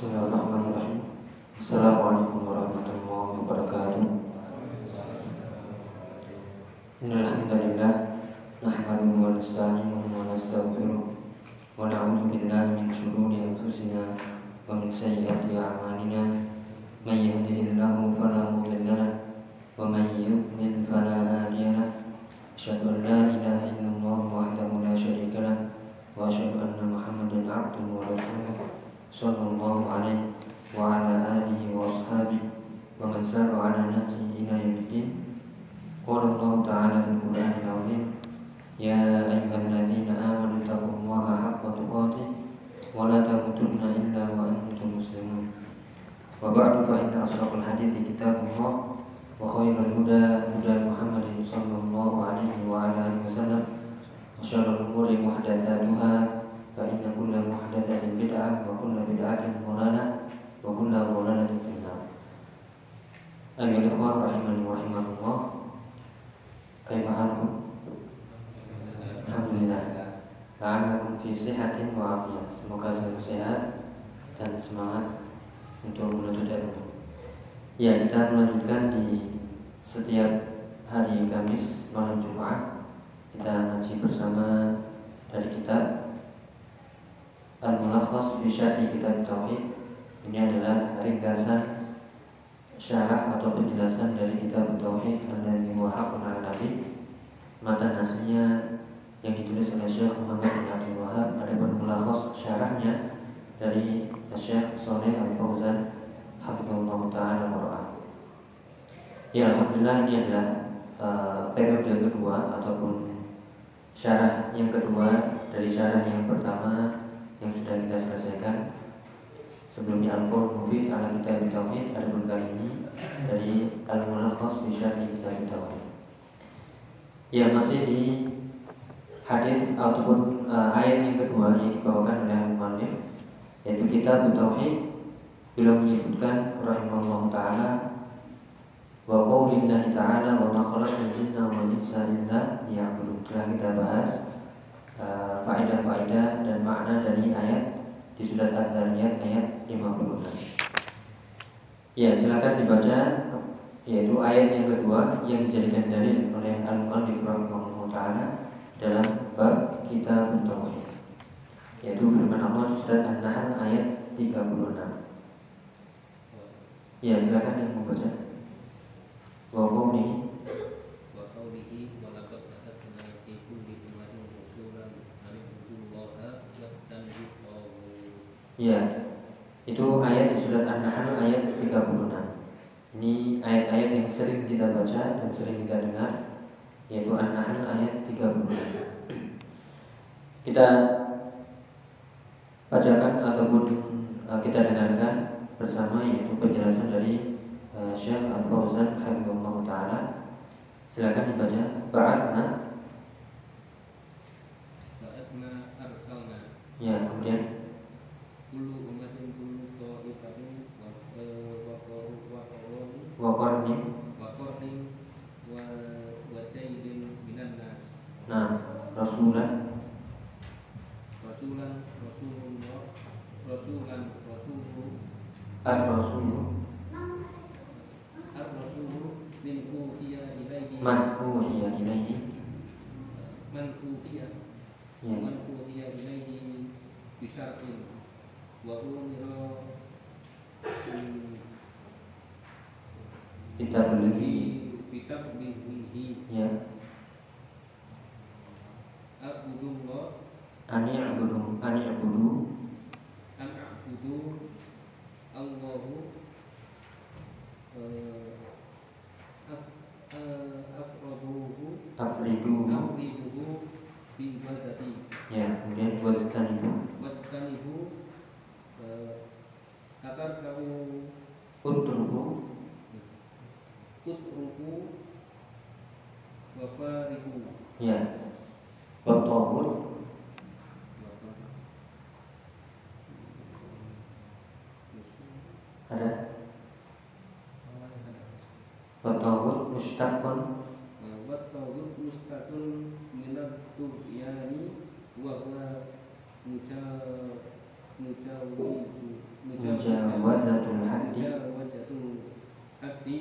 Bismillahirrahmanirrahim. Assalamualaikum warahmatullahi wabarakatuh. Innal hamdalillah nahmaduhu wa nasta'inuhu wa nastaghfiruh wa na'udzu billahi min shururi anfusina wa min sayyiati a'malina. May yahdihillahu fala mudilla lahu wa may yudlil fala hadiya lahu. Asyhadu an la ilaha illallah wahdahu la syarika lahu wa asyhadu anna Muhammadan 'abduhu wa rasuluh. Sallallahu alaihi wa ala alihi wa ashabihi wa man sara ala nahjihi ila yaumiddin. Qala Allah Ta'ala fil Qur'anil 'Azim Ya ayyuhalladzina amanu taqullaha haqqa tuqatih wa la tamutunna illa wa antum muslimun. Wa ba'du fa inna asraqal hadithi kitabullah wa khairal huda huda Muhammadin sallallahu alaihi wa ala alihi wasallam wa syarrul umuri muhdatsatuha fa inna kulla muhdatsatin bid'ah wa kulla bid'atin dhalalah wa kulla dhalalatin fin nar. Ayyuhal ikhwan rahimani wa rahimakumullah. Kaifa halukum? Alhamdulillah. La'allakum fi sihatin wa afiyah. Semoga selalu sehat dan semangat untuk menuntut ilmu. Ya, kita melanjutkan di setiap hari Kamis malam Jumat kita ngaji bersama dari kitab Al-Mulakhas fi Syarhi Kitab Tauhid. Ini adalah ringkasan syarah atau penjelasan dari kitab Tauhid alladzi huwa haqqun 'ala nabi. Matan aslinya yang ditulis oleh Syekh Muhammad bin Abdul Wahab. Adapun mulakhas syarahnya dari Syekh Saleh Al-Fauzan hafizallahu taala wa Ya alhamdulillah ini adalah uh, periode kedua ataupun syarah yang kedua dari syarah yang pertama yang sudah kita selesaikan sebelumnya Al-Qaul Mufid ala Kitab Tauhid adapun kali ini dari Al-Mulakhas bi Syarhi Kitab Tauhid. Ya masih di hadis ataupun uh, ayat yang kedua yang dibawakan oleh Al-Mu'allif yaitu Kitab Tauhid beliau menyebutkan rahimahullah taala wa qaulillahi ta'ala wa ma khalaqal jinna wal insa illa liya'budun. Telah kita bahas uh, faedah-faedah dan makna dari ayat di surat Al-Zariyat ayat 56. Ya, silakan dibaca yaitu ayat yang kedua yang dijadikan dalil oleh Al-Mu'allif rahimahullah taala dalam bab kita tauhid. Yaitu firman Allah di surat An-Nahl ayat 36. Ya, silakan yang membaca. Wa qawlihi wa qawlihi wa laqad ba'athna fi kulli ummatin rasulan an ibudullaha wastanibu Ya, itu ayat di surat An-Nahl ayat 36. Ini ayat-ayat yang sering kita baca dan sering kita dengar yaitu An-Nahl ayat 36. Kita bacakan ataupun uh, kita dengarkan bersama yaitu penjelasan dari uh, Syekh Al-Fauzan hafizahullah taala. Silakan dibaca. Ba'athna Ba'asna arsalna ya, kemudian kullu ummatin kullu ta'ifatin wa wa qarnin wa qarnin wa wa jaydin minan nas. Nah rasulan rasulan rasulullah rasulan rasulu ar-rasulu ar-rasulu min uhiya ilaihi. Man uhiya ilaihi. Man uhiya. Ya. Man uhiya ilaihi bisyar'in wa umira kita beli bitablihi ya. Abudullah ani abudu ani abudu an a'budu Allahu eh, af- eh, afraduhu. Afridu afriduhu bi ibadati. Ya kemudian wajtan itu. Wastanihu eh, agar kamu. Utruku utruku wa farihu ya. Watawud ada? Watawud mustaqun wa tawud mustaqun minat tubyani mujawazatul haddi. Mujawazatul haddi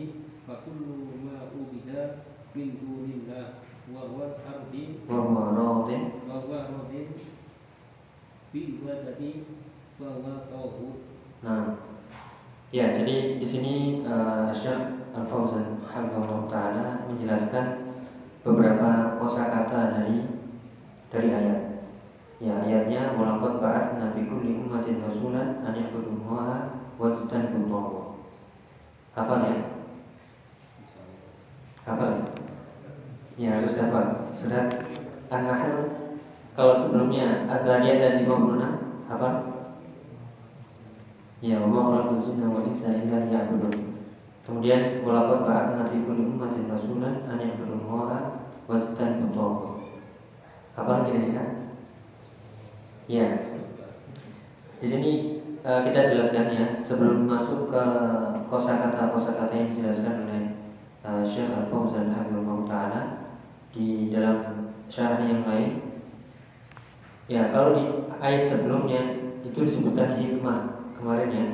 fa kullu ma ubida min dunillah wa huwa ardi wa huwa radin wa huwa radin bi ibadati wa huwa tauhid nah ya jadi di sini uh, Syekh Al Fauzan Hafizahullah taala menjelaskan beberapa kosakata dari dari ayat. Ya ayatnya walaqad ba'atsna fi kulli ummatin rasulan an ya'budullaha wa yajtanibu Hafal ya? Hafal. Ya harus hafal. Surat An-Nahl kalau sebelumnya Az-Zariyat dan 56 hafal? Ya, ma khalaqul jinna wal insa illa liya'budun. Kemudian walaqad ba'atsna fi kulli ummatin rasulan an ya'budullaha wa yajtanibu taghut. Apa kira-kira? Ya. Di sini uh, kita jelaskan ya sebelum masuk ke kosakata kosakata yang dijelaskan oleh uh, Syekh Al Fauzan Habibullah Taala di dalam syarah yang lain. Ya, kalau di ayat sebelumnya itu disebutkan hikmah kemarin ya.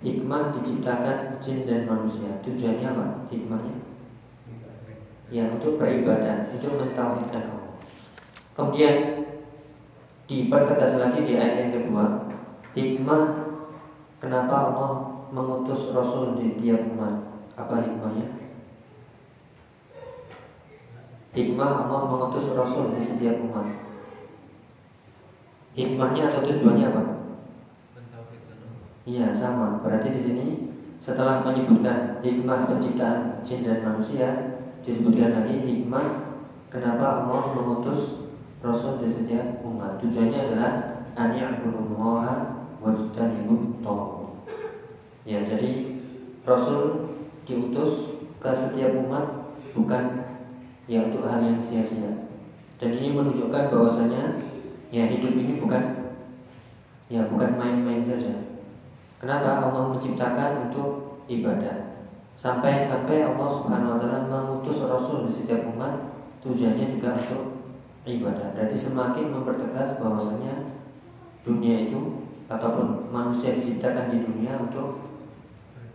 Hikmah diciptakan jin dan manusia. Tujuannya apa? Hikmahnya? Ya untuk beribadah untuk mentauhidkan Allah. Kemudian dipertegas lagi di ayat yang kedua hikmah kenapa Allah mengutus Rasul di tiap umat? Apa hikmahnya? Hikmah Allah mengutus Rasul di setiap umat. Hikmahnya atau tujuannya apa? Iya sama. Berarti di sini setelah menyebutkan hikmah penciptaan jin dan manusia, disebutkan lagi hikmah kenapa Allah mengutus Rasul di setiap umat. Tujuannya adalah an ya'budullaha wa yajtanibut Ya, jadi Rasul diutus ke setiap umat bukan ya untuk hal yang sia-sia. Dan ini menunjukkan bahwasanya ya hidup ini bukan ya bukan main-main saja Kenapa Allah menciptakan untuk ibadah? Sampai-sampai Allah Subhanahu wa taala mengutus rasul di setiap umat tujuannya juga untuk ibadah. Berarti semakin mempertegas bahwasanya dunia itu ataupun manusia diciptakan di dunia untuk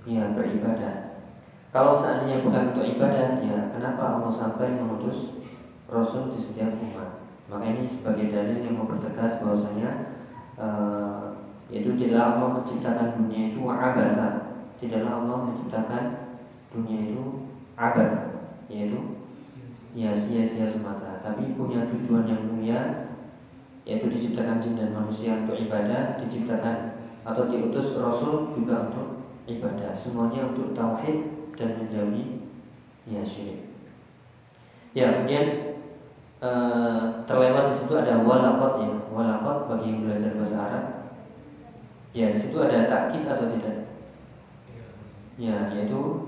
ya beribadah. Kalau seandainya bukan untuk ibadah, ya kenapa Allah sampai mengutus Rasul di setiap umat? Maka ini sebagai dalil yang mempertegas bahwasanya uh, yaitu tidaklah Allah menciptakan dunia itu abasa tidaklah Allah menciptakan dunia itu abas yaitu ya sia-sia semata. Tapi punya tujuan yang mulia yaitu diciptakan jin dan manusia untuk ibadah diciptakan atau diutus rasul juga untuk ibadah. Semuanya untuk tauhid dan menjauhi ya syirik. Ya kemudian Uh, terlewat di situ ada walakot ya. Walakot bagi yang belajar bahasa Arab. Ya, di situ ada takkit atau tidak? Ya, yaitu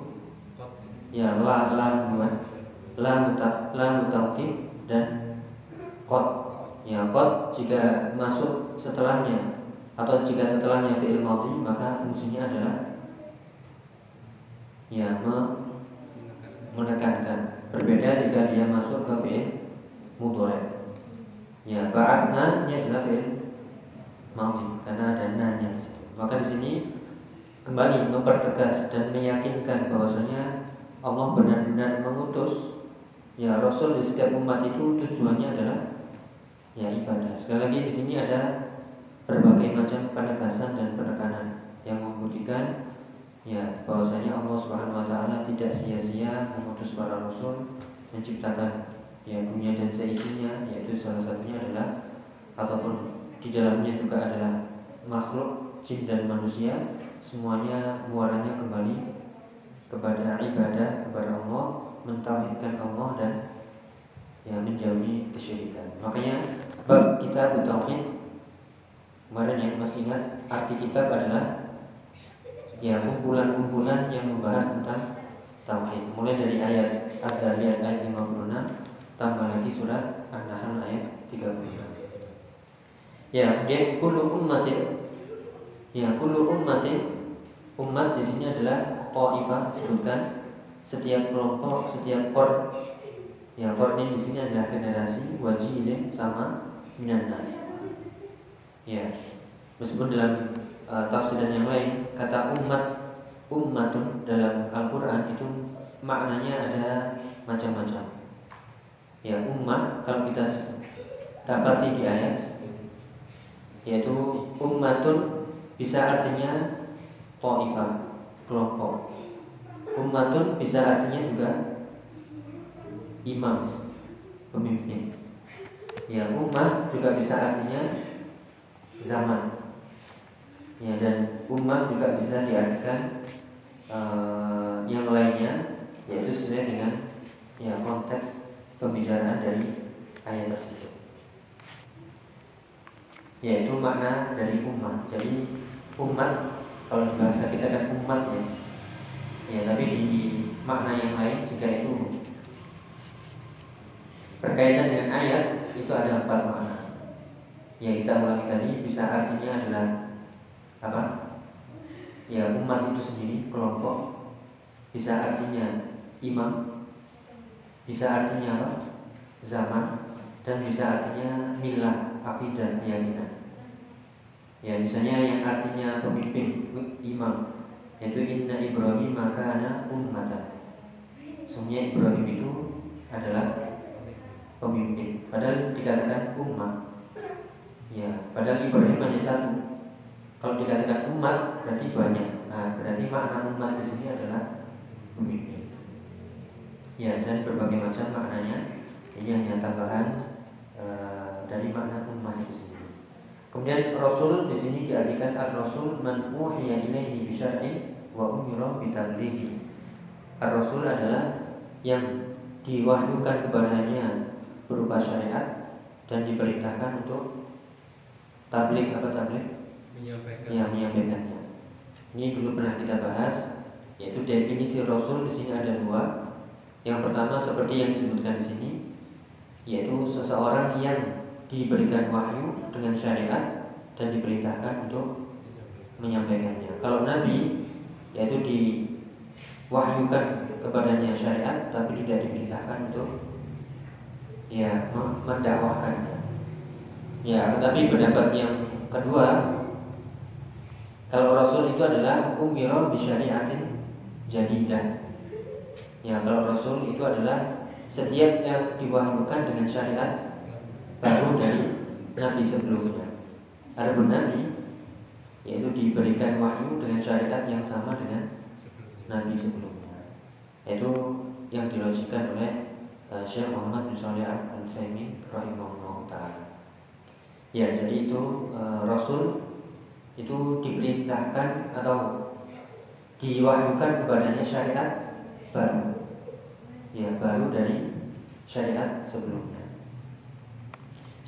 ya la la duluan, la muta la dan kot. Ya, kot jika masuk setelahnya atau jika setelahnya fi'il madhi maka fungsinya adalah ya me, menekankan. Berbeda jika dia masuk ke fi'il mudhari. Ya, ba'athna ini adalah fi'il madhi karena ada nanya di situ. Maka di sini kembali mempertegas dan meyakinkan bahwasanya Allah benar-benar mengutus ya Rasul di setiap umat itu tujuannya adalah ya ibadah. Sekali lagi di sini ada berbagai macam penegasan dan penekanan yang membuktikan ya bahwasanya Allah Subhanahu wa taala tidak sia-sia mengutus para rasul menciptakan ya dunia dan seisinya yaitu salah satunya adalah ataupun di dalamnya juga adalah makhluk jin dan manusia semuanya muaranya kembali kepada ibadah kepada Allah mentauhidkan Allah dan ya menjauhi kesyirikan. Makanya bab kita tauhid kemarin yang masih ingat arti kitab adalah ya kumpulan-kumpulan yang membahas tentang tauhid. Mulai dari ayat Az-Zariyat ayat 56 tambah lagi surat An-Nahl ayat 35 Ya, dia kullu ummatin ya kullu ummatin umat di sini adalah qaifah disebutkan setiap kelompok, setiap kor ya ini di sini adalah generasi wajilin sama minanas. Ya. Meskipun dalam uh, tafsiran yang lain kata umat ummatun dalam Al-Qur'an itu maknanya ada macam-macam. Ya ummah kalau kita dapati di ayat yaitu ummatun bisa artinya ta'ifah kelompok. Ummatun bisa artinya juga imam pemimpin. Ya ummah juga bisa artinya zaman. Ya dan ummah juga bisa diartikan uh, yang lainnya yaitu sesuai dengan ya konteks pembicaraan dari ayat tersebut yaitu makna dari umat jadi umat kalau di bahasa kita kan umat ya. Ya tapi di makna yang lain jika itu berkaitan dengan ayat itu ada empat makna. Yang kita ulangi tadi bisa artinya adalah apa? Ya umat itu sendiri kelompok. Bisa artinya imam. Bisa artinya apa? Zaman. Dan bisa artinya milah akidah keyakinan ya misalnya yang artinya pemimpin imam yaitu inna Ibrahim maka ana ummatan. Semuanya Ibrahim itu adalah pemimpin. Padahal dikatakan umat. Ya padahal Ibrahim hanya satu. Kalau dikatakan umat berarti banyak. Nah berarti makna umat di sini adalah pemimpin. Ya dan berbagai macam maknanya. Ini hanya tambahan e, dari makna umat itu sendiri Kemudian Rasul di sini diartikan ar-Rasul man uhiya ilaihi bi syar'in wa umira bi Ar-Rasul adalah yang diwahyukan kepadanya berupa syariat dan diperintahkan untuk tablik apa tablik? Menyampaikan. Ya, menyampaikannya. Ini dulu pernah kita bahas yaitu definisi Rasul di sini ada dua. Yang pertama seperti yang disebutkan di sini yaitu seseorang yang diberikan wahyu dengan syariat dan diperintahkan untuk menyampaikannya. Kalau Nabi yaitu diwahyukan kepadanya syariat tapi tidak diperintahkan untuk ya mendakwahkannya. Ya, tetapi pendapat yang kedua kalau Rasul itu adalah umiro bisyariatin jadidah. Ya, kalau Rasul itu adalah setiap yang diwahyukan dengan syariat baru dari Nabi sebelumnya. Adapun Nabi yaitu diberikan wahyu dengan syariat yang sama dengan Nabi sebelumnya. Itu yang dilogikan oleh uh, Syekh Muhammad bin Shalih Al Utsaimin rahimahullah taala. Ya, jadi itu uh, Rasul itu diperintahkan atau diwahyukan kepadanya syariat baru. Ya, baru dari syariat sebelumnya.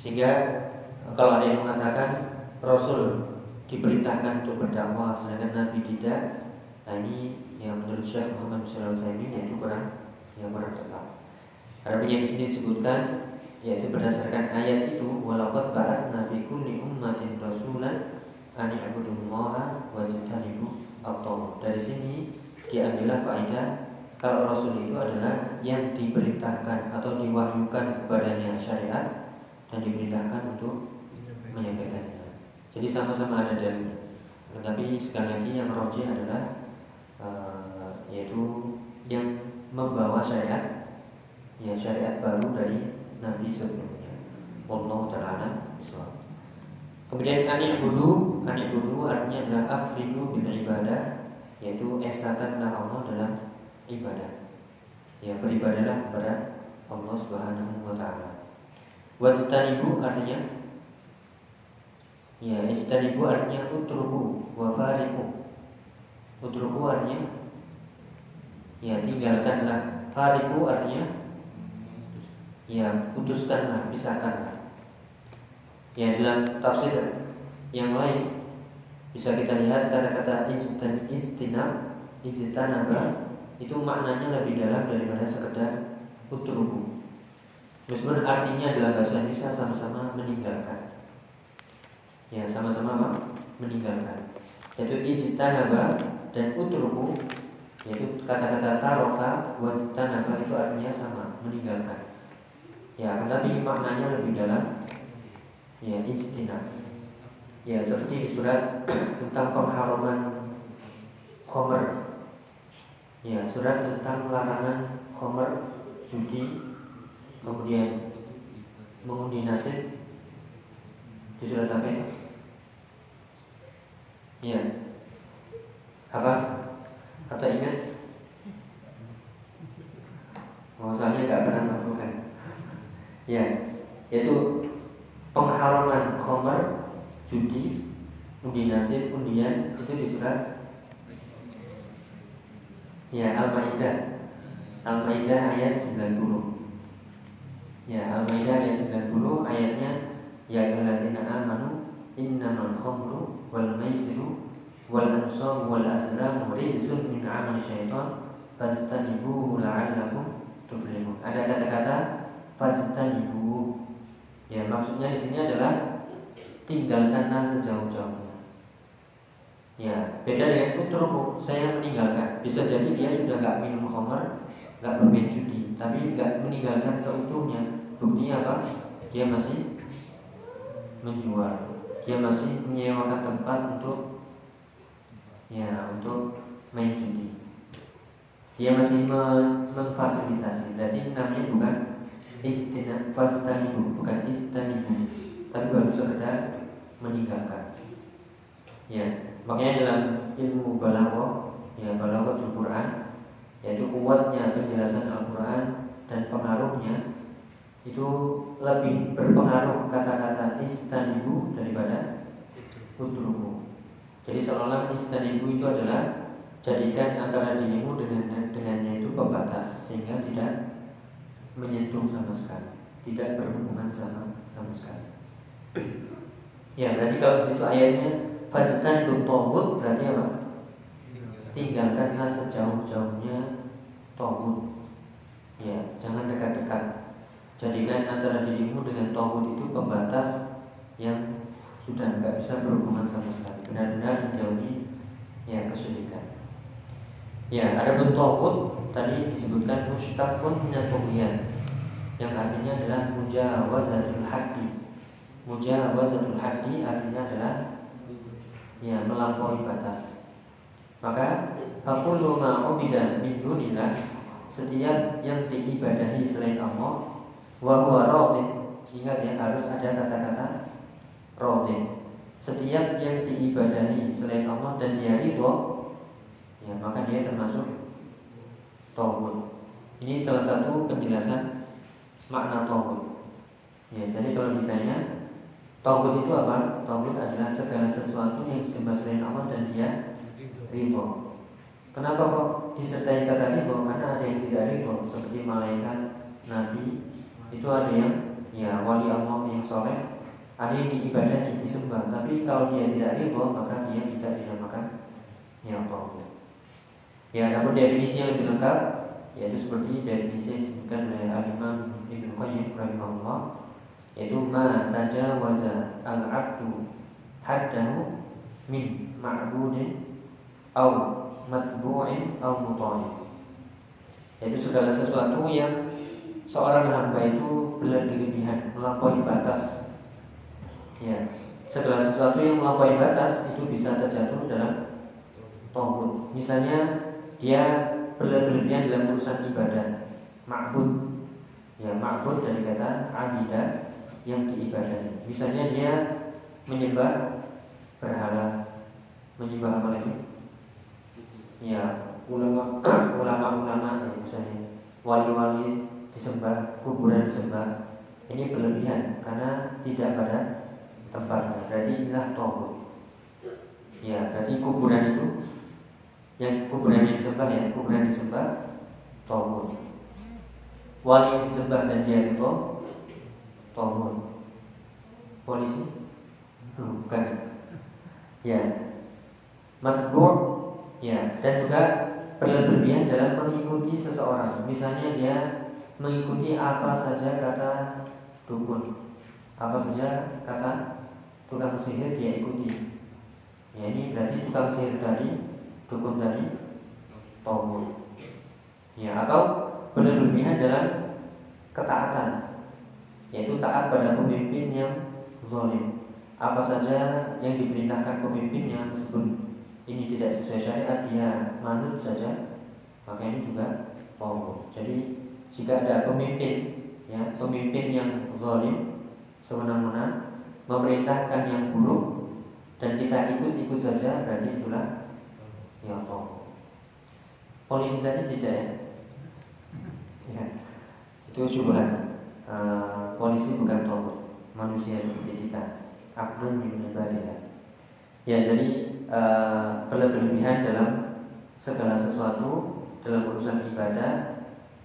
Sehingga kalau ada yang mengatakan Rasul diperintahkan untuk berdakwah sedangkan Nabi tidak, nah ini yang menurut Syekh Muhammad bin Shalih yaitu kurang yang kurang tepat. Ada yang di sini disebutkan yaitu berdasarkan ayat itu walaupun ba'at nabi kulli ummatin rasulan an i'budullaha wa jtanibu dari sini diambillah faedah kalau rasul itu adalah yang diperintahkan atau diwahyukan kepadanya syariat dan diperintahkan untuk menyampaikannya. Jadi sama-sama ada dalilnya. Tetapi sekali lagi yang rojih adalah uh, yaitu yang membawa syariat ya syariat baru dari Nabi sebelumnya. Allah taala Kemudian anik budu, anik budu artinya adalah afridu bil ibadah, yaitu esakanlah Allah dalam ibadah. Ya beribadahlah kepada Allah Subhanahu wa taala. Wajtanibu artinya Ya, istanibu artinya utruku wa fariku. Utruku artinya ya tinggalkanlah. Fariku artinya ya putuskanlah, pisahkanlah. Ya dalam tafsir yang lain bisa kita lihat kata-kata istan istinab itu maknanya lebih dalam daripada sekedar utruku. Meskipun artinya dalam bahasa Indonesia sama-sama meninggalkan. Ya, sama-sama apa? Meninggalkan. Yaitu ijtanaba dan utruku yaitu kata-kata taroka tanaba itu artinya sama, meninggalkan. Ya, tetapi maknanya lebih dalam. Ya, ijtinab. Ya, seperti di surat tentang pengharaman khomer. Ya, surat tentang larangan khomer, judi, kemudian mengundi nasib di surat apa? Ya, apa? Atau ingat? Oh, soalnya nggak pernah melakukan. Ya, yaitu pengharaman khomer, judi, undi nasib, undian itu di surat Ya, Al-Maidah. Al-Maidah ayat 90. Ya, Al-Maidah ayat 90 ayatnya Ya ayyuhalladzina amanu innamal khamru wal maisiru wal ansab wal azlamu rijsun min 'amali syaitan fajtanibuhu la'allakum tuflihun. Ada kata-kata fajtanibuhu. Ya, maksudnya di sini adalah tinggalkanlah sejauh-jauhnya. Ya, beda dengan utruku, saya meninggalkan. Bisa jadi dia sudah nggak minum khamar, nggak bermain judi, tapi nggak meninggalkan seutuhnya. Buktinya apa? Dia masih menjual, dia masih menyewakan tempat untuk ya untuk main judi. Dia masih memfasilitasi. Berarti namanya bukan istina fastanibu, bukan istanibu, tapi baru sekedar meninggalkan. Ya, Makanya dalam ilmu balaghah, ya balaghatul Quran, yaitu kuatnya penjelasan Al-Quran dan pengaruhnya itu lebih berpengaruh kata-kata istanibu daripada utruku. Jadi seolah istanibu itu adalah jadikan antara dirimu dengan dengannya itu pembatas sehingga tidak menyentuh sama sekali, tidak berhubungan sama sama sekali. Ya berarti kalau di situ ayatnya Fajtan itu tohut berarti apa? Tinggalkanlah sejauh-jauhnya tohut Ya, jangan Jadikan antara dirimu dengan tohut itu pembatas Yang sudah nggak bisa berhubungan sama sekali. Benar-benar menjauhi ya kesulitan Ya, ada pun tohut Tadi disebutkan mustaqun minatuhian Yang artinya adalah mujawazatul haddi. Mujawazatul haddi artinya adalah ya melampaui batas. Maka fakullu ma ubida min dunillah setiap yang diibadahi selain Allah wa huwa radin. Ingat ya harus ada kata-kata radin. Setiap yang diibadahi selain Allah dan dia ridho ya maka dia termasuk tauhid. Ini salah satu penjelasan makna tauhid. Ya, jadi kalau ditanya Tauhid itu apa? Tauhid adalah segala sesuatu yang disembah selain Allah dan dia ridho. Kenapa kok disertai kata ridho? Karena ada yang tidak ridho seperti malaikat, nabi, itu ada yang ya wali Allah yang soleh, ada yang diibadahi, disembah. Tapi kalau dia tidak ridho maka dia tidak dinamakan yang tauhid. Ya, ada pun definisi yang lebih lengkap yaitu seperti definisi yang disebutkan oleh Al Imam Ibnu Qayyim rahimahullah yaitu ma tajawaza al-abdu haddahu min ma'budin au matbu'in au muta'in yaitu segala sesuatu yang seorang hamba itu berlebihan melampaui batas ya segala sesuatu yang melampaui batas itu bisa terjatuh dalam tohut misalnya dia berlebihan dalam urusan ibadah ma'bud ya ma'bud dari kata abidah yang diibadahi. Misalnya dia menyembah berhala, menyembah apa lagi? Ya, ulama ulama-ulama ya, misalnya wali-wali disembah, kuburan disembah. Ini berlebihan karena tidak pada tempatnya. Berarti inilah tauhid. Ya, berarti kuburan itu yang kuburan yang disembah ya, kuburan disembah tauhid. Wali yang disembah dan dia itu Tawun Polisi Bukan Ya Matbu' Ya Dan juga berlebihan dalam mengikuti seseorang Misalnya dia mengikuti apa saja kata dukun Apa saja kata tukang sihir dia ikuti Ya ini berarti tukang sihir tadi Dukun tadi Tawun Ya atau berlebihan dalam ketaatan yaitu taat pada pemimpin yang zalim. Apa saja yang diperintahkan pemimpin yang meskipun ini tidak sesuai syariat dia manut saja, maka ini juga togut. Jadi jika ada pemimpin ya pemimpin yang zalim semena-mena memerintahkan yang buruk dan kita ikut-ikut saja berarti itulah ya togut. Polisi tadi tidak ya? ya itu syubhat. Uh, polisi bukan togut, manusia seperti kita. Abdul min ibadillah. Ya jadi uh, berlebihan dalam segala sesuatu dalam urusan ibadah,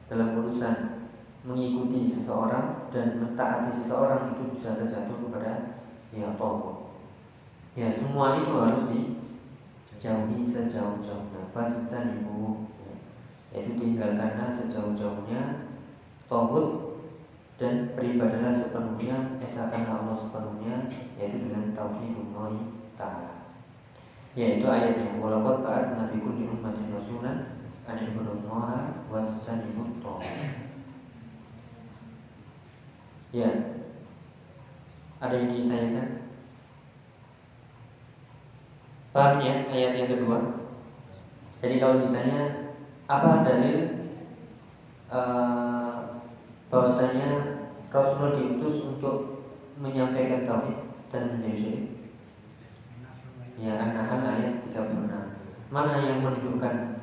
dalam urusan mengikuti seseorang dan mentaati seseorang itu bisa terjatuh kepada ya tokoh. Ya semua itu harus dijauhi sejauh-jauhnya. Fajitan ibu, ya. yaitu tinggalkanlah sejauh-jauhnya tohut dan beribadahlah sepenuhnya, esakanlah Allah sepenuhnya, yaitu dengan tauhidullah taala. Yaitu ayatnya, walaupun ba'atsna fi kulli ummatin rasulan an ibudullaha wa tajtanibut Ya. Ada yang ditanyakan? Paham ya ayat yang kedua? Jadi kalau ditanya apa dalil uh, bahwasanya Rasulullah diutus untuk menyampaikan tauhid dan menjadi syirik? Ya, An-Nahl ayat 36. Mana yang menunjukkan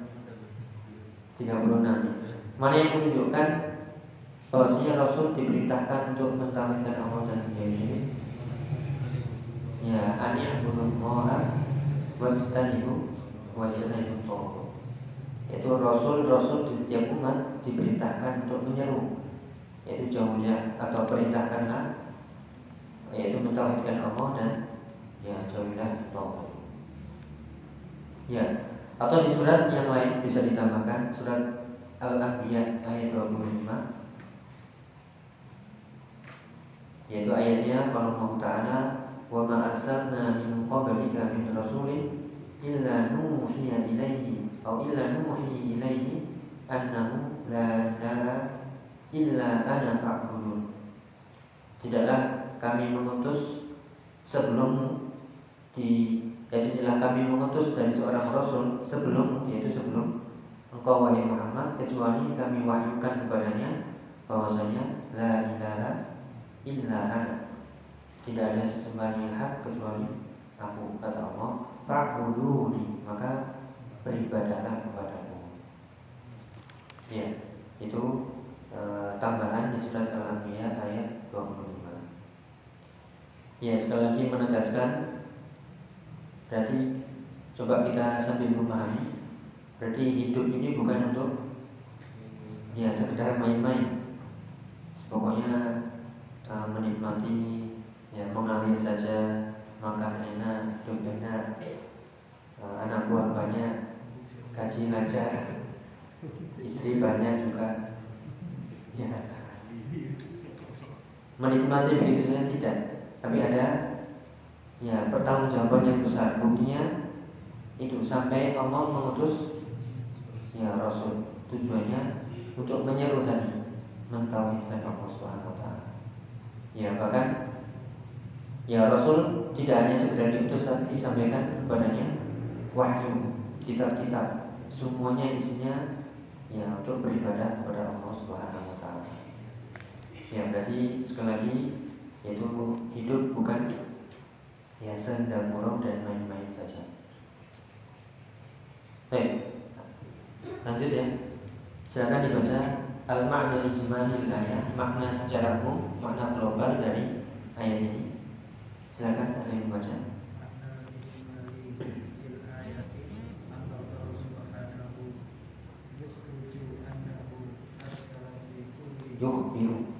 36 Mana yang menunjukkan bahwasanya Rasul diperintahkan untuk mentauhidkan Allah dan menjadi syirik. Ya, ani abudullah wa ibu wa ibu tawfu. Yaitu Rasul-Rasul di setiap umat diperintahkan untuk menyeru yaitu jauhnya atau perintahkanlah yaitu mentauhidkan Allah dan ya jauhilah tawfu. Ya, atau di surat yang lain bisa ditambahkan surat Al-Anbiya ayat 25 yaitu ayatnya kalau Allah Ta'ala wa ma arsalna min qablika min rasulin illa nuhiya ilaihi atau illa nuhi ilaihi annahu la ilaha illa ana fa'budun. Tidaklah kami mengutus sebelum di yaitu tidaklah kami mengutus dari seorang rasul sebelum yaitu sebelum engkau wahai Muhammad kecuali kami wahyukan kepadanya bahwasanya la ilaha illa ana. Tidak ada sesembahan yang hak kecuali aku kata Allah. Fa'buduni maka beribadahlah kepadaku. Ya itu e, tambahan di surat Al-Anbiya ayat 25 ya sekali lagi menegaskan berarti coba kita sambil memahami. Berarti hidup ini bukan untuk ya sekedar main-main. Pokoknya uh, menikmati ya mengalir saja makan enak hidup enak uh, anak buah banyak gaji lancar istri banyak juga. Ya. Menikmati begitu saja tidak. Tapi ada ya pertanggungjawaban yang besar. Buktinya itu sampai Allah mengutus ya Rasul tujuannya untuk menyeru tadi mentauhidkan Allah Subhanahu Ya bahkan Ya Rasul tidak hanya sekedar diutus tapi disampaikan kepadanya wahyu kitab-kitab. Semuanya isinya ya untuk beribadah kepada Allah Subhanahu wa taala. Ya berarti sekali lagi yaitu hidup bukan ya senda murau dan main-main saja. Baik. Lanjut ya. Silakan dibaca al-ma'na ijmali ayat makna secara umum makna global dari ayat ini silakan ada yang membaca yukhbiru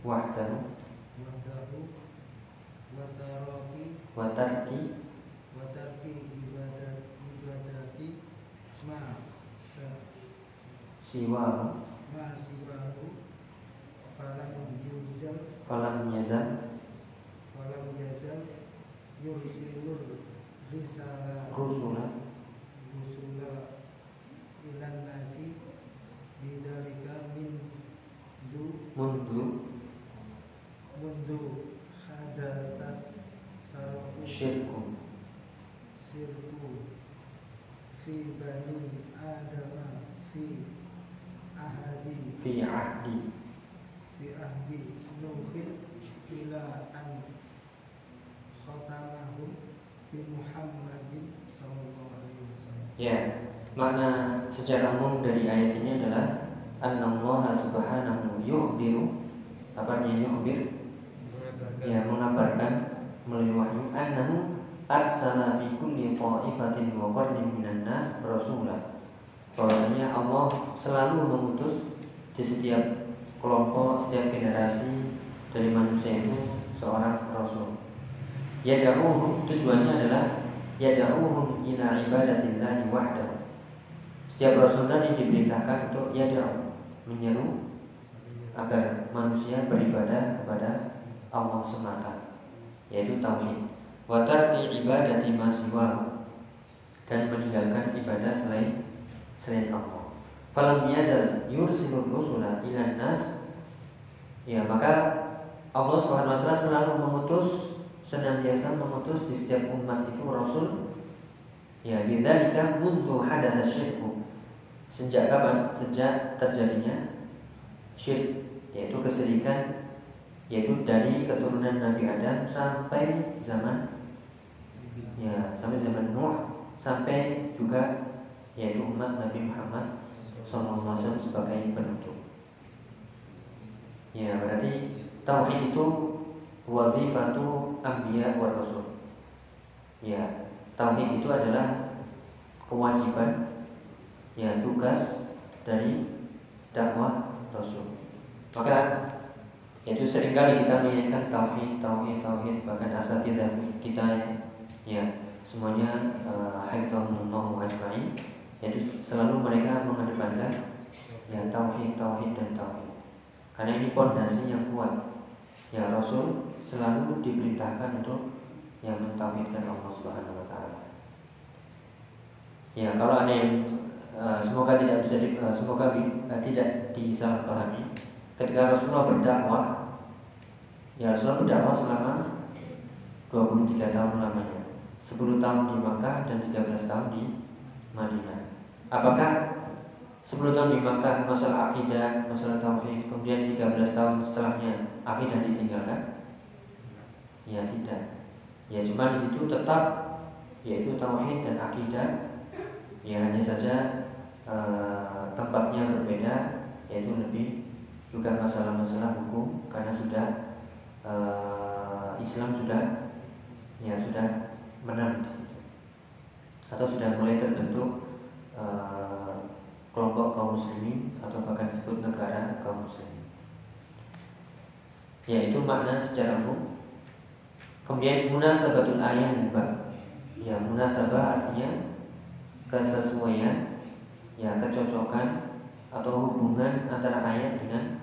wahdahu wahdahu wataraki watarki watarki ibadat ibadati ma siwahu ma siwahu falam yuzal falam yazal. Falam yazal yursilul risala rusula. Rusula ilan nasi Bidalika min du mundu. Mundu hadatas saroku syirku. Sirku fi bani adama fi ahadi. Fi ahdi ahdi nuhin ila an khatamahum bi Muhammadin sallallahu alaihi wasallam Ya, makna secara umum dari ayat ini adalah Annallaha subhanahu yukhbiru. Apa artinya yukhbir? Ya, mengabarkan melalui wahyu Annahu arsala fi kulli ta'ifatin wa qarnin minan nas rasulah bahwasanya Allah selalu mengutus di setiap kelompok, setiap generasi dari manusia itu seorang rasul. Yad'uhum tujuannya adalah yad'uhum ila ibadatillahi wahdahu. Setiap rasul tadi diperintahkan untuk yad'u, menyeru agar manusia beribadah kepada Allah semata, yaitu tauhid. Wa tarki ibadati dan meninggalkan ibadah selain selain Allah. Falam yazal yursilur rusula ila nas. Ya, maka Allah Subhanahu wa taala selalu mengutus senantiasa mengutus di setiap umat itu rasul. Ya bidzalika mundu hadatsa syirku. Sejak kapan? Sejak terjadinya syirik yaitu kesyirikan yaitu dari keturunan Nabi Adam sampai zaman ya sampai zaman Nuh sampai juga yaitu umat Nabi Muhammad SAW sebagai penutup ya berarti tauhid itu wazifatu anbiya wa rasul. Ya, tauhid itu adalah kewajiban ya tugas dari dakwah rasul. Maka itu sering kali kita mengingatkan tauhid, tauhid, tauhid bahkan asatidah kita ya semuanya uh, hafizahumullah wa ajma'in yaitu selalu mereka mengedepankan ya tauhid, tauhid dan tauhid. Karena ini pondasi yang kuat Ya Rasul selalu diperintahkan untuk yang mentauhidkan Allah Subhanahu wa taala. Ya, kalau ada yang uh, semoga tidak bisa di, uh, semoga uh, tidak disalahpahami ketika Rasulullah berdakwah ya Rasulullah berdakwah selama 23 tahun lamanya 10 tahun di Makkah dan 13 tahun di Madinah apakah 10 tahun di masalah akidah, masalah tauhid, kemudian 13 tahun setelahnya akidah ditinggalkan? Ya tidak. Ya cuma di situ tetap yaitu tauhid dan akidah. Ya hanya saja uh, tempatnya berbeda, yaitu lebih juga masalah-masalah hukum karena sudah uh, Islam sudah ya sudah menang di situ atau sudah mulai terbentuk uh, kelompok kaum muslimin atau bahkan disebut negara kaum muslimin. Yaitu makna secara umum. Kemudian munasabatul ayat bab. Ya, munasabah artinya kesesuaian, ya kecocokan atau hubungan antara ayat dengan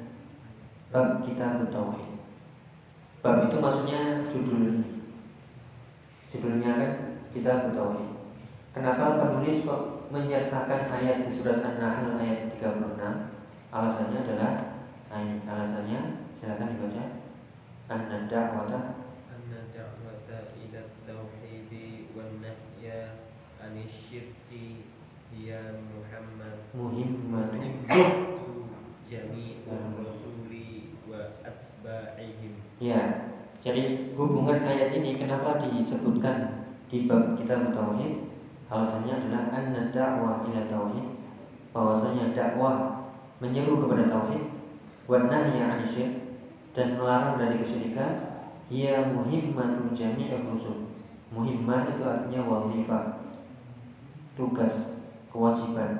bab kita tauhid. Bab itu maksudnya judul Judulnya kan kita tauhid. Kenapa penulis kok menyertakan ayat di surat An-Nahl ayat 36 alasannya adalah nah ini alasannya silakan dibaca. Anna da'wata anna da'wata ila tauhidi wan nahya anisyirki ya Muhammad. Muhimmatun. Jami'ur rasuli wa atba'ihim. Ya jadi hubungan ayat ini kenapa disebutkan di bab kita tauhid Alasannya adalah anna da'wah ila tauhid bahwasanya dakwah menyeru kepada tauhid wa nahya dan melarang dari kesyirikan ia muhimmatu jami'ir rusul. Muhimmah itu artinya wazifah. Tugas, kewajiban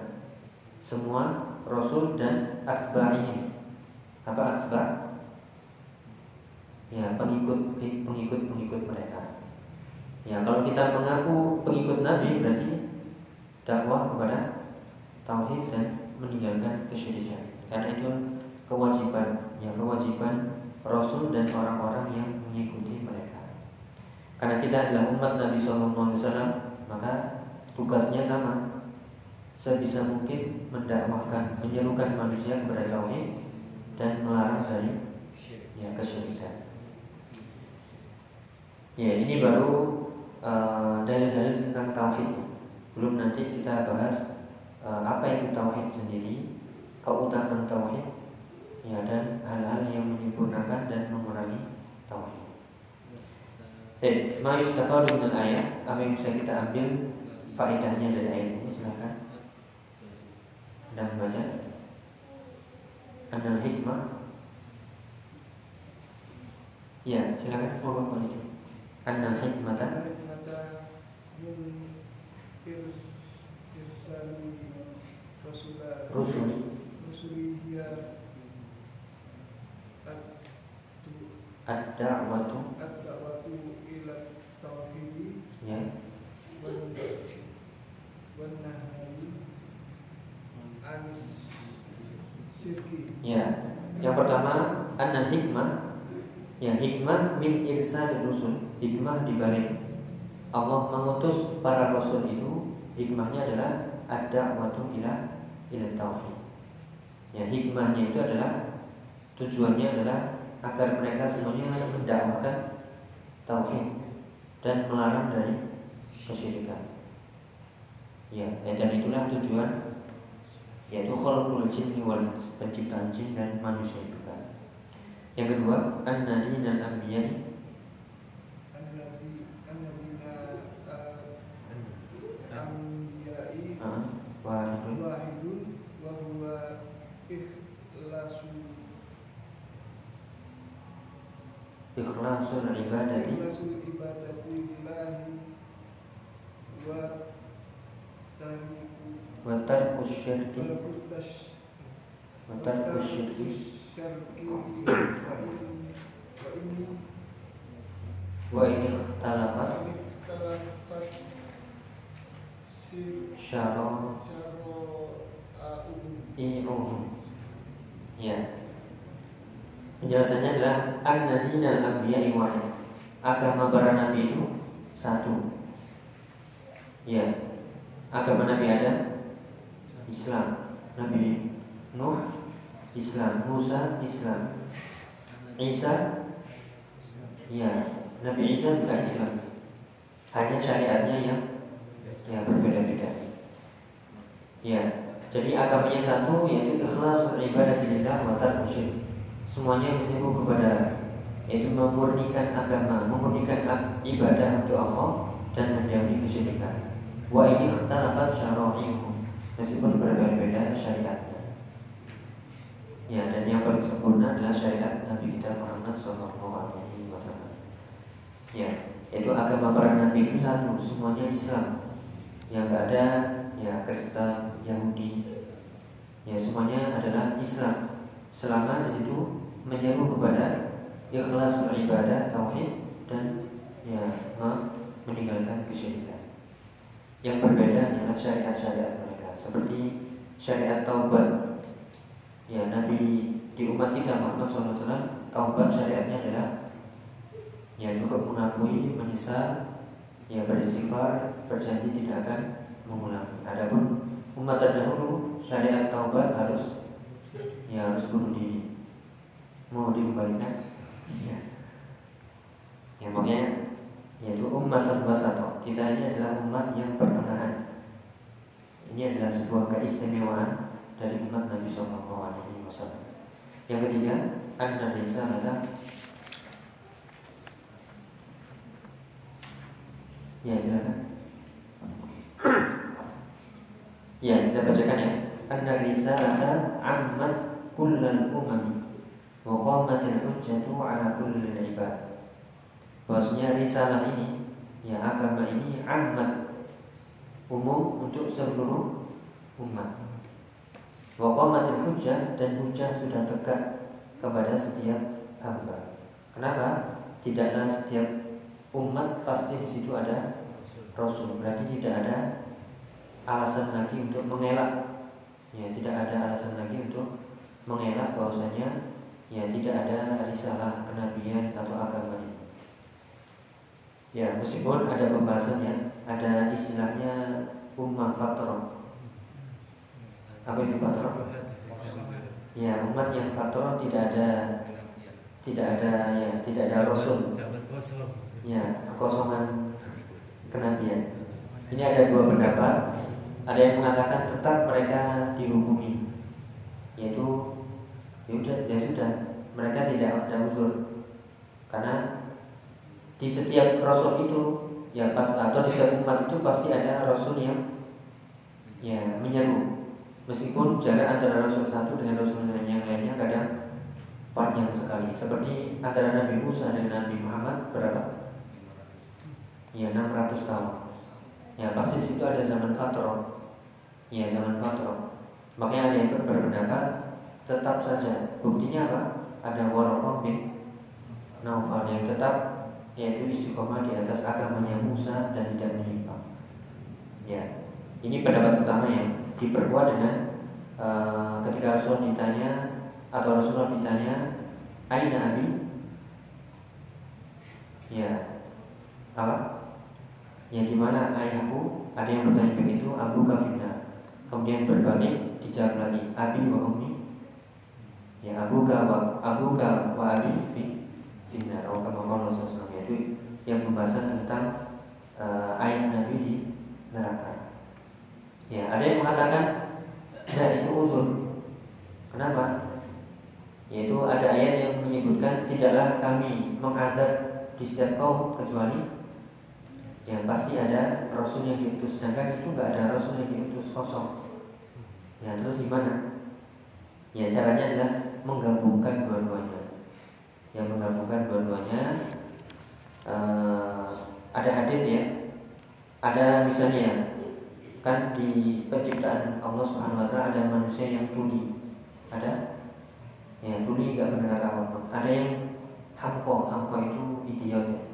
semua rasul dan atba'ihim. Apa atba'? Ya, pengikut pengikut pengikut mereka. Ya, kalau kita mengaku pengikut Nabi berarti dakwah kepada tauhid dan meninggalkan kesyirikan. Karena itu kewajiban, ya kewajiban Rasul dan orang-orang yang mengikuti mereka. Karena kita adalah umat Nabi SAW, maka tugasnya sama sebisa mungkin mendakwahkan, menyerukan manusia kepada tauhid dan melarang dari ya kesyirikan. Ya, ini baru uh, dalil-dalil tentang tauhid. Belum nanti kita bahas uh, apa itu tauhid sendiri, keutamaan tauhid, ya dan hal-hal yang menyempurnakan dan mengurangi tauhid. Eh, ma yustafadu dengan ayat, apa yang bisa kita ambil faedahnya dari ayat ini silakan. Dan baca. Anal hikmah. Ya, silakan. Mohon itu anna hikmata min irs irsali rasula rusuli rusuli hiya ad-da'watu. Ad-da'watu ila tauhidi. Ya. Wan wan nahyi anis syirki ya. Yang pertama anna hikmah. Ya hikmah min irsal rusul. Hikmah dibalik Allah mengutus para rasul itu Hikmahnya adalah Ada waktu ila ila tauhid Ya hikmahnya itu adalah Tujuannya adalah Agar mereka semuanya mendakwahkan Tauhid Dan melarang dari kesyirikan Ya, dan itulah tujuan yaitu khalqul jinni wal penciptaan jin dan manusia juga. Yang kedua, anna dinal anbiya'i wahidun wahidun wa huwa ikhlasu. Ikhlasul ibadati. Ikhlasul ibadati lillahi wa tariku wa tarku syirki. Wa tarku syirki. Wa ini ikhtalafat. Syara i'uhum ya. Penjelasannya adalah an-nadina al-anbiya'i wahid agama para nabi itu satu. Ya. Agama nabi ada Islam. Nabi Nuh Islam. Musa Islam. Isa ya. Nabi Isa juga Islam. Hanya syariatnya yang ya berbeda-beda. Ya jadi agamanya satu yaitu ikhlas ibadah lillah wa tarku semuanya menyeru kepada yaitu memurnikan agama memurnikan ibadah untuk Allah dan menjauhi kesyirikan wa ini ikhtalafat syara'i'uhum meskipun berbeda-beda syariat Ya dan yang paling sempurna adalah syariat Nabi kita Muhammad Shallallahu Alaihi Wasallam. Ya, yaitu agama para nabi itu satu, semuanya Islam. Yang gak ada ya Kristen, Yahudi, ya semuanya adalah Islam. Selama di situ menyeru kepada ikhlas beribadah, tauhid dan ya meninggalkan kesyirikan. Yang berbeda adalah syariat-syariat mereka, seperti syariat taubat ya Nabi di umat kita Muhammad SAW taubat syariatnya adalah ya cukup mengakui menyesal ya beristighfar berjanji tidak akan mengulangi adapun umat terdahulu syariat taubat harus ya harus bunuh diri mau dikembalikan ya ya makanya yaitu umat wasata kita ini adalah umat yang pertengahan ini adalah sebuah keistimewaan dari umat Nabi Shallallahu Alaihi Wasallam. Yang ketiga, an risalata Ya silakan. Ya kita bacakan ya. Anna risalata ammat kullal umami wa qamatil hujjatu ala kullil ibad. Bahwasanya risalah ini ya agama ini ammat umum untuk seluruh umat Waqamatul hujjah dan hujjah sudah tegak kepada setiap hamba. Kenapa? Tidaklah setiap umat pasti di situ ada Rasul. Berarti tidak ada alasan lagi untuk mengelak. Ya, tidak ada alasan lagi untuk mengelak bahwasanya ya tidak ada risalah kenabian atau agama ini. Ya, meskipun ada pembahasannya, ada istilahnya ummah fatrah apa itu fatroh? Ya umat yang fatroh tidak ada tidak ada ya tidak ada rasul. Ya kekosongan kenabian. Ini ada dua pendapat. Ada yang mengatakan tetap mereka dihukumi, yaitu ya sudah ya sudah. Mereka tidak ada uzur. Karena di setiap rasul itu ya pas atau di setiap umat itu pasti ada rasul yang ya menyeru. Meskipun jarak antara rasul satu dengan rasul yang lainnya kadang panjang sekali. Seperti antara Nabi Musa dengan Nabi Muhammad berapa? Ya 600 tahun. Ya pasti di situ ada zaman fatrah Ya zaman fatrah Makanya ada yang berpendapat tetap saja buktinya apa? Ada Waraqah bin Naufal yang tetap yaitu istiqomah di atas agamanya Musa dan tidak menyimpang. Ya, ini pendapat pertama yang diperkuat dengan uh, ketika Rasul ditanya atau Rasulullah ditanya, Aina Abi? Ya, apa? Ya di mana ayahku? Ada yang bertanya begitu, Abu Kafina. Kemudian berbalik dijawab lagi Abi wa ummi Ya Abu ka wa Abu ka wa Abi fi finnar atau kama Rasulullah yaitu yang pembahasan tentang uh, ayah Nabi di neraka. Ya, ada yang mengatakan tidak itu udur. Kenapa? Yaitu ada ayat yang menyebutkan tidaklah kami mengadab di setiap kaum kecuali yang pasti ada rasul yang diutus. Sedangkan itu nggak ada rasul yang diutus kosong. Ya terus gimana? Ya caranya adalah menggabungkan dua-duanya. Yang menggabungkan dua-duanya uh, ada hadis ya. Ada misalnya kan di penciptaan Allah Subhanahu Wa Taala ada manusia yang tuli. Ada? Ya tuli nggak mendengar apa ada yang hamko hamko itu idiot Ya,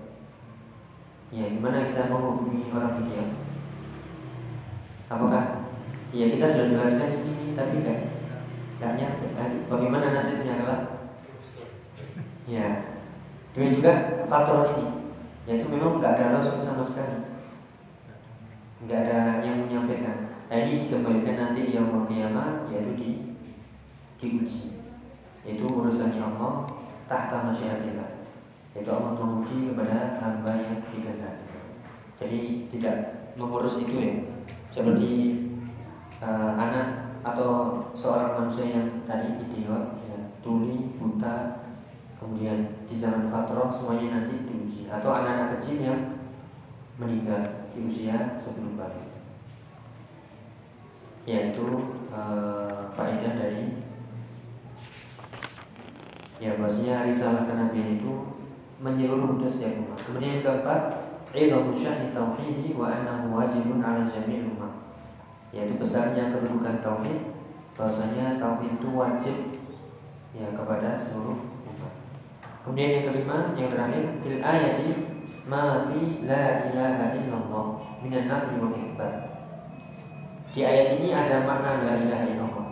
gimana kita menghubungi orang ideal? Apakah ya kita sudah jelaskan ini, tapi enggak enggak nyampe. Bagaimana nasibnya adalah ya. Demikian juga faktor ini, yaitu memang enggak ada rasul sama sekali, enggak ada yang menyampaikan. Nah, ini dikembalikan nanti yang mau kiamat, yaitu di diuji, yaitu urusannya Allah tahta masyiatillah yaitu Allah menguji kepada hamba yang dikehendaki. Jadi tidak mengurus itu ya. Seperti uh, anak atau seorang manusia yang tadi ideal, ya, tuli, buta, kemudian di zaman fatroh semuanya nanti diuji atau anak-anak kecil yang meninggal di usia sebelum balik. Yaitu uh, faedah dari ya bahwasanya risalah kenabian itu menyeluruh untuk setiap umat. Kemudian yang keempat, ilmu syahni tauhidi wa annahu wajibun ala jami'il umat. Yaitu besarnya kedudukan tauhid, bahwasanya tauhid itu wajib ya kepada seluruh umat. Kemudian yang kelima, yang terakhir, fil ayati ma fi la ilaha illallah minan nafi wal ikhbar. Di ayat ini ada makna la ilaha illallah.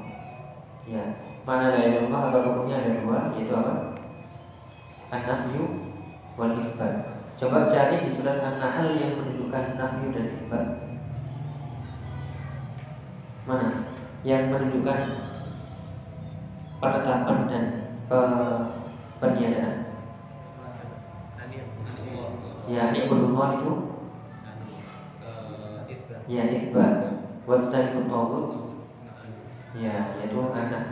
Ya, makna la ilaha illallah atau rukunnya ada dua, yaitu apa? An-nafyu wal. Coba cari di surat An-Nahl yang menunjukkan nafyu dan isbat. Mana? Yang menunjukkan penetapan dan pe peniadaan. Ya, berumah itu Ya, isbat Wajtani tawud Ya, yaitu anak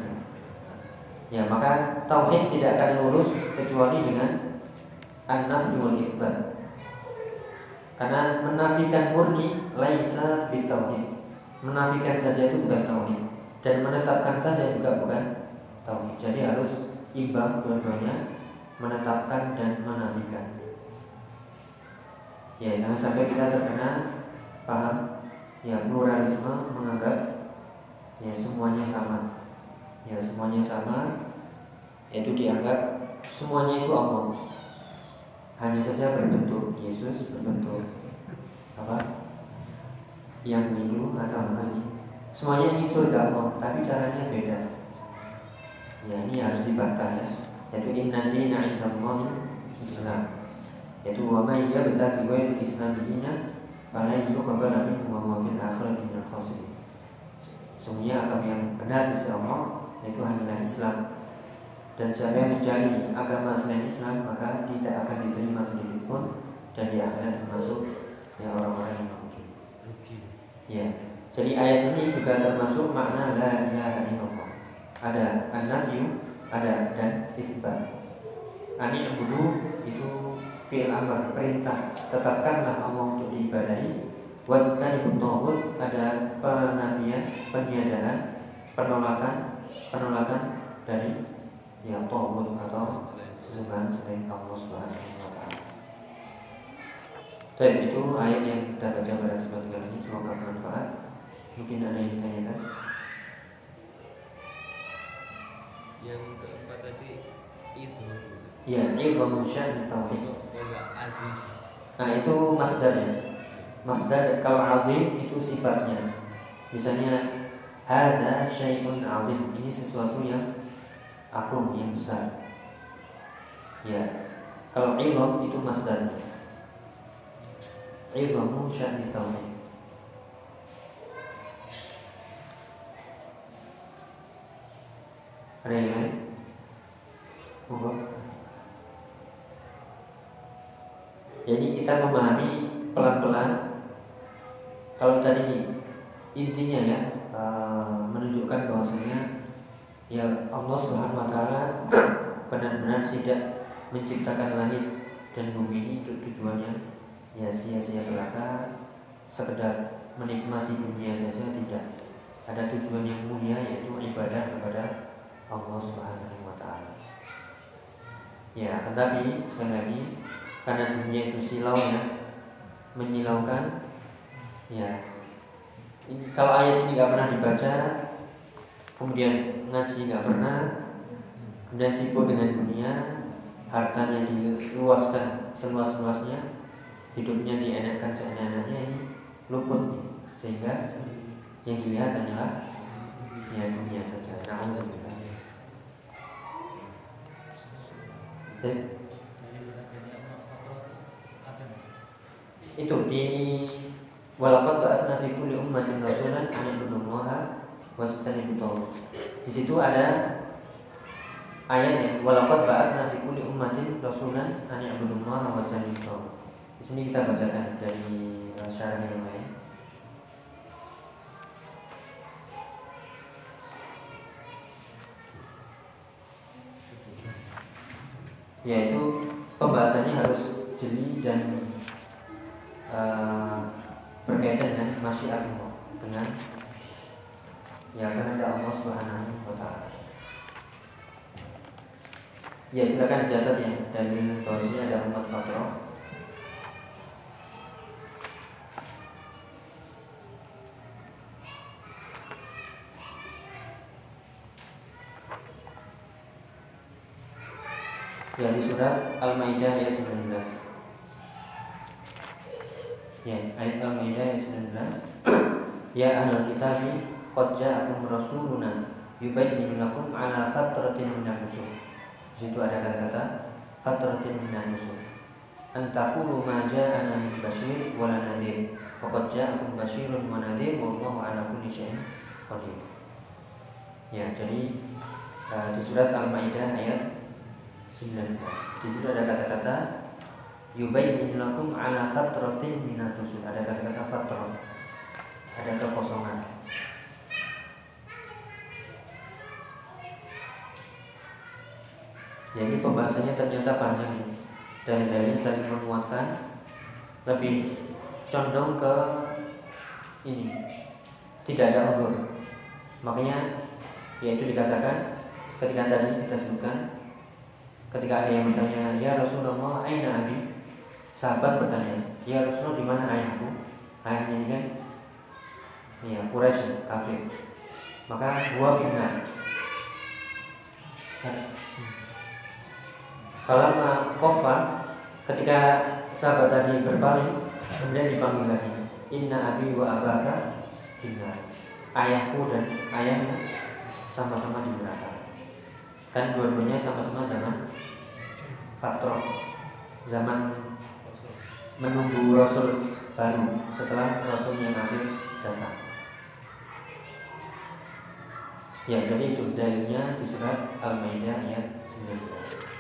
Ya, maka tauhid tidak akan lurus kecuali dengan an-nafi wal. Karena menafikan murni laisa bitauhid. Menafikan saja itu bukan tauhid dan menetapkan saja juga bukan tauhid. Jadi harus imbang dua-duanya menetapkan dan menafikan. Ya, jangan sampai kita terkena paham ya pluralisme menganggap ya semuanya sama. Ya, semuanya sama yaitu dianggap semuanya itu Allah hanya saja berbentuk Yesus berbentuk apa? Yang minum atau apa semuanya ingin surga Allah tapi caranya beda. Ya ini harus dibantah ya. Yaitu inna dina indallahi Islam. Yaitu wa may yabtaghi ghayra Islam dina fala yuqbal minhu wa huwa fil akhirati minal khasirin. Semuanya agama yang benar di Allah yaitu hanyalah Islam. Dan siapa yang mencari agama selain Islam maka tidak akan diterima sedikit pun dan di akhirat termasuk ya orang-orang yang merugi. Ya. Jadi ayat ini juga termasuk makna la ilaha illallah. Ada an-nafyu, ada dan isbat. Ani budu itu fi'il amr perintah tetapkanlah Allah untuk diibadahi Wajtani tauhid ada penafian, peniadaan, penolakan, penolakan dari ya tauhid atau sesembahan selain Allah Subhanahu wa taala. Baik, itu ayat yang kita baca pada kesempatan kali ini semoga bermanfaat. Mungkin ada yang ditanyakan. Yang keempat tadi itu Ya, ilmu syahid tauhid. Nah, itu masdarnya. Masdar kalau azim itu sifatnya. Misalnya ada syai'un azim. Ini sesuatu yang agung, yang besar. Ya. Kalau ilm itu masdarnya. Ilmu sya'ni tauhid. Ada yang lain? Monggo. Jadi kita memahami pelan-pelan kalau tadi intinya ya uh, menunjukkan bahwasanya ya Allah Subhanahu wa taala benar-benar tidak menciptakan langit dan bumi ini untuk tujuannya ya sia-sia belaka sekedar menikmati dunia saja tidak ada tujuan yang mulia yaitu ibadah kepada Allah Subhanahu wa taala. Ya, tetapi sekali lagi karena dunia itu silau ya, menyilaukan ya ini, kalau ayat ini nggak pernah dibaca kemudian ngaji nggak pernah. Kemudian sibuk dengan dunia. Hartanya diluaskan seluas-luasnya. Hidupnya dienakkan seenak-enaknya. Ini luput sehingga yang dilihat hanyalah ya dunia saja. Nah, itu di Walaqad ba'atsna fi kulli ummatin rasulan an ibudullaha wa tajtanibu Di situ ada ayat ya, walaqad ba'atsna fi kulli ummatin rasulan an ibudullaha wa tajtanibu Di sini kita bacakan dari syarah yang lain. Yaitu pembahasannya harus jeli dan uh, berkaitan dengan masyiat Allah dengan ya kehendak Allah Subhanahu wa taala. Ya silakan dicatat ya dari bahwasanya ada empat faktor. Ya di surat Al-Maidah ayat 19. Ya, ayat Al-Maidah ayat 19. ya ahlul kitab qad ja'akum rasuluna yubayyinu lakum ala fatratin minar rusul. Di situ ada kata-kata fatratin minar rusul. An taqulu ma ja'ana min basyir wa la nadhir. Faqad ja'akum wa nadhir wallahu ala kulli syai'in qadir. Ya, jadi uh, di surat Al-Maidah ayat 19. Di situ ada kata-kata yubayyin lakum ala fatratin minat rusul ada kata-kata fatrah ada kekosongan ya ini pembahasannya ternyata panjang ya. dan dari saling menguatkan lebih condong ke ini tidak ada udur makanya yaitu dikatakan ketika tadi kita sebutkan ketika ada yang bertanya ya Rasulullah aina abi Sahabat bertanya, ya Rasulullah di mana ayahku? Ayahnya ini kan, ya Quraisy kafir. Maka gua fitnah. Kalau kofa ketika sahabat tadi berpaling, kemudian dipanggil lagi, Inna abi wa abaka finnar. Ayahku dan ayahnya sama-sama di neraka. Kan dua-duanya sama-sama zaman faktor zaman menunggu Rasul baru setelah Rasul yang akhir datang. Ya, jadi itu dalilnya di surat Al-Maidah ayat 19.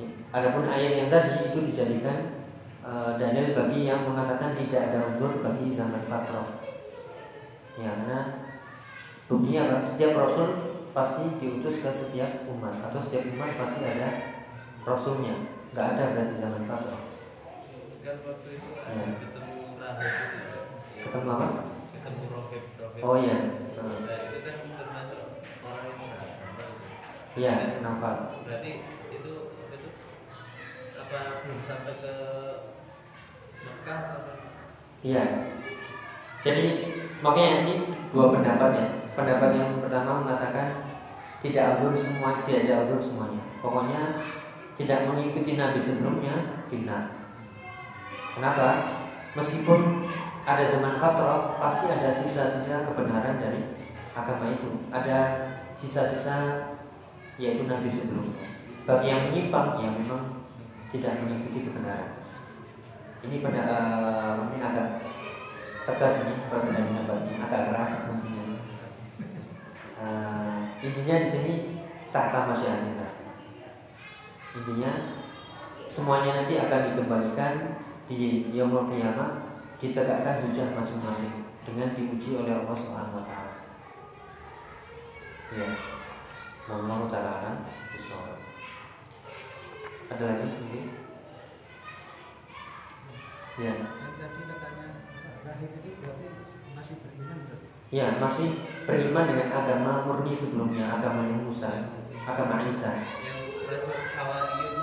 Ya, Adapun ayat yang tadi itu dijadikan uh, dalil bagi yang mengatakan tidak ada umur bagi zaman fatrah. Ya, karena buktinya apa? Setiap rasul pasti diutus ke setiap umat atau setiap umat pasti ada rasulnya. Gak ada berarti zaman fatrah. kan waktu itu ada Ya. ketemu rahib itu. Ketemu apa? ketemu rohib Oh iya. nah Uh, itu kan termasuk orang yang beragama Iya, nafal. berarti apa belum sampai ke Mekah atau Iya. Jadi makanya ini dua pendapat ya. Pendapat yang pertama mengatakan tidak adur semua, tidak ada adur semuanya. Pokoknya tidak mengikuti nabi sebelumnya final. Kenapa? Meskipun ada zaman fatrah, pasti ada sisa-sisa kebenaran dari agama itu. Ada sisa-sisa yaitu nabi sebelumnya. Bagi yang menyimpang, ya memang tidak mengikuti kebenaran. Ini pada eh, ini agak tegas ini perbedaan pendapatnya, agak keras maksudnya. Eh, intinya di sini tahta masyiatillah. Intinya semuanya nanti akan dikembalikan di yaumul qiyamah ditegakkan hujah masing-masing dengan diuji oleh Allah Subhanahu wa taala. Ya. Bisawab. Ada lagi mungkin? Ya. Yang tadi katanya Rahim itu berarti masih beriman berarti. Ya, masih beriman dengan agama murni sebelumnya, agama yang Musa, agama Isa. yang masuk Hawariyun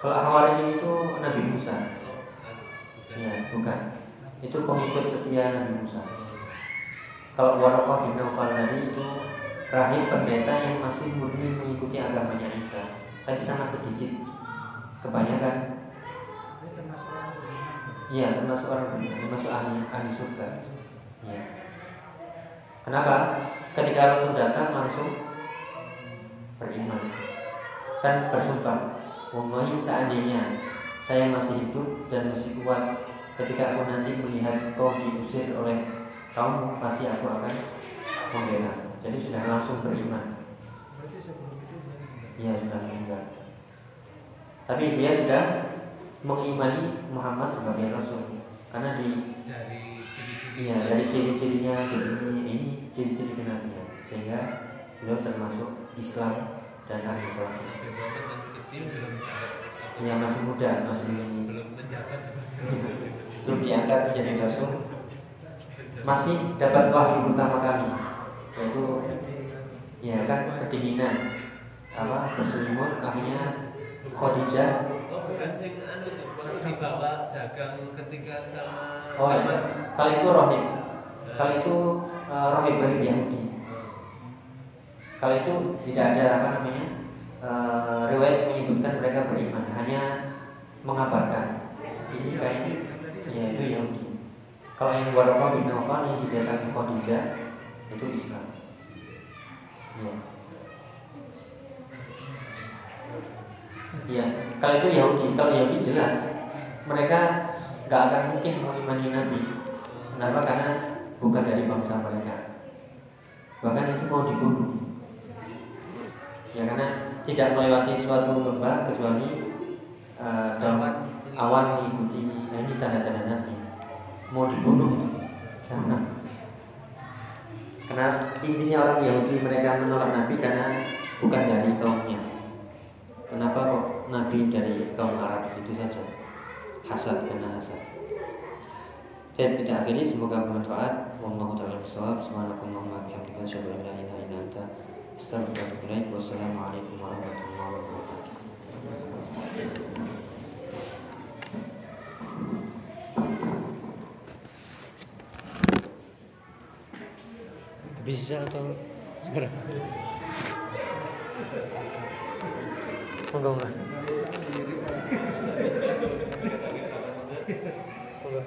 Kalau Hawariyin itu Nabi Musa. oh bukan Ya, bukan. Itu pengikut setia Nabi Musa. Kalau Waraqah bin Naufal tadi itu rahib pendeta yang masih murni mengikuti agamanya Isa, tapi sangat sedikit. Kebanyakan berarti. Iya, termasuk orang beriman, termasuk ahli ahli surga. Iya. Kenapa? Ketika Rasul datang langsung beriman dan bersumpah, Wallahi seandainya saya masih hidup dan masih kuat ketika aku nanti melihat kau diusir oleh kaummu pasti aku akan membela. Jadi sudah langsung beriman. Dia. Iya sudah meninggal. Tapi dia sudah mengimani Muhammad sebagai Rasul. Karena di dari ciri-ciri Iya dari ciri-cirinya begini ini ciri-ciri kenabian. Sehingga beliau termasuk Islam dan ahli tauhid. Muhammad masih kecil belum Yang masih muda masih belum menjabat sebagai rasul. Belum diangkat menjadi rasul. Masih dapat wahyu pertama kali yaitu ya kan kedinginan apa berselimut akhirnya Khadijah oh bukan sing anu tuh waktu dibawa dagang ketika sama oh iya kalau itu rohib kalau itu eh, rohib rohib Yahudi Kalau itu tidak ada apa namanya eh, riwayat yang menyebutkan mereka beriman, hanya mengabarkan. Ini kayaknya ya itu Yahudi. Kalau yang Waraqah bin Naufal yang didatangi Khadijah itu Islam. Ya. Ya, kalau itu Yahudi, kalau Yahudi jelas mereka nggak akan mungkin mengimani Nabi. Kenapa? Karena bukan dari bangsa mereka. Bahkan itu mau dibunuh. Ya karena tidak melewati suatu lembah kecuali uh, dalam awan mengikuti. Nah ini tanda-tanda Nabi. Mau dibunuh itu. Jangan. Karena intinya orang Yahudi mereka menolak Nabi karena bukan dari kaumnya. Kenapa kok Nabi dari kaum Arab itu saja? Hasad karena hasad. Baik, kita akhiri semoga bermanfaat. Wallahu taala bisawab. Subhanakallahumma bihamdika asyhadu an la ilaha illa anta astaghfiruka. Wassalamualaikum warahmatullahi wabarakatuh. Bisa atau sekarang? Monggo, Mbak. Monggo.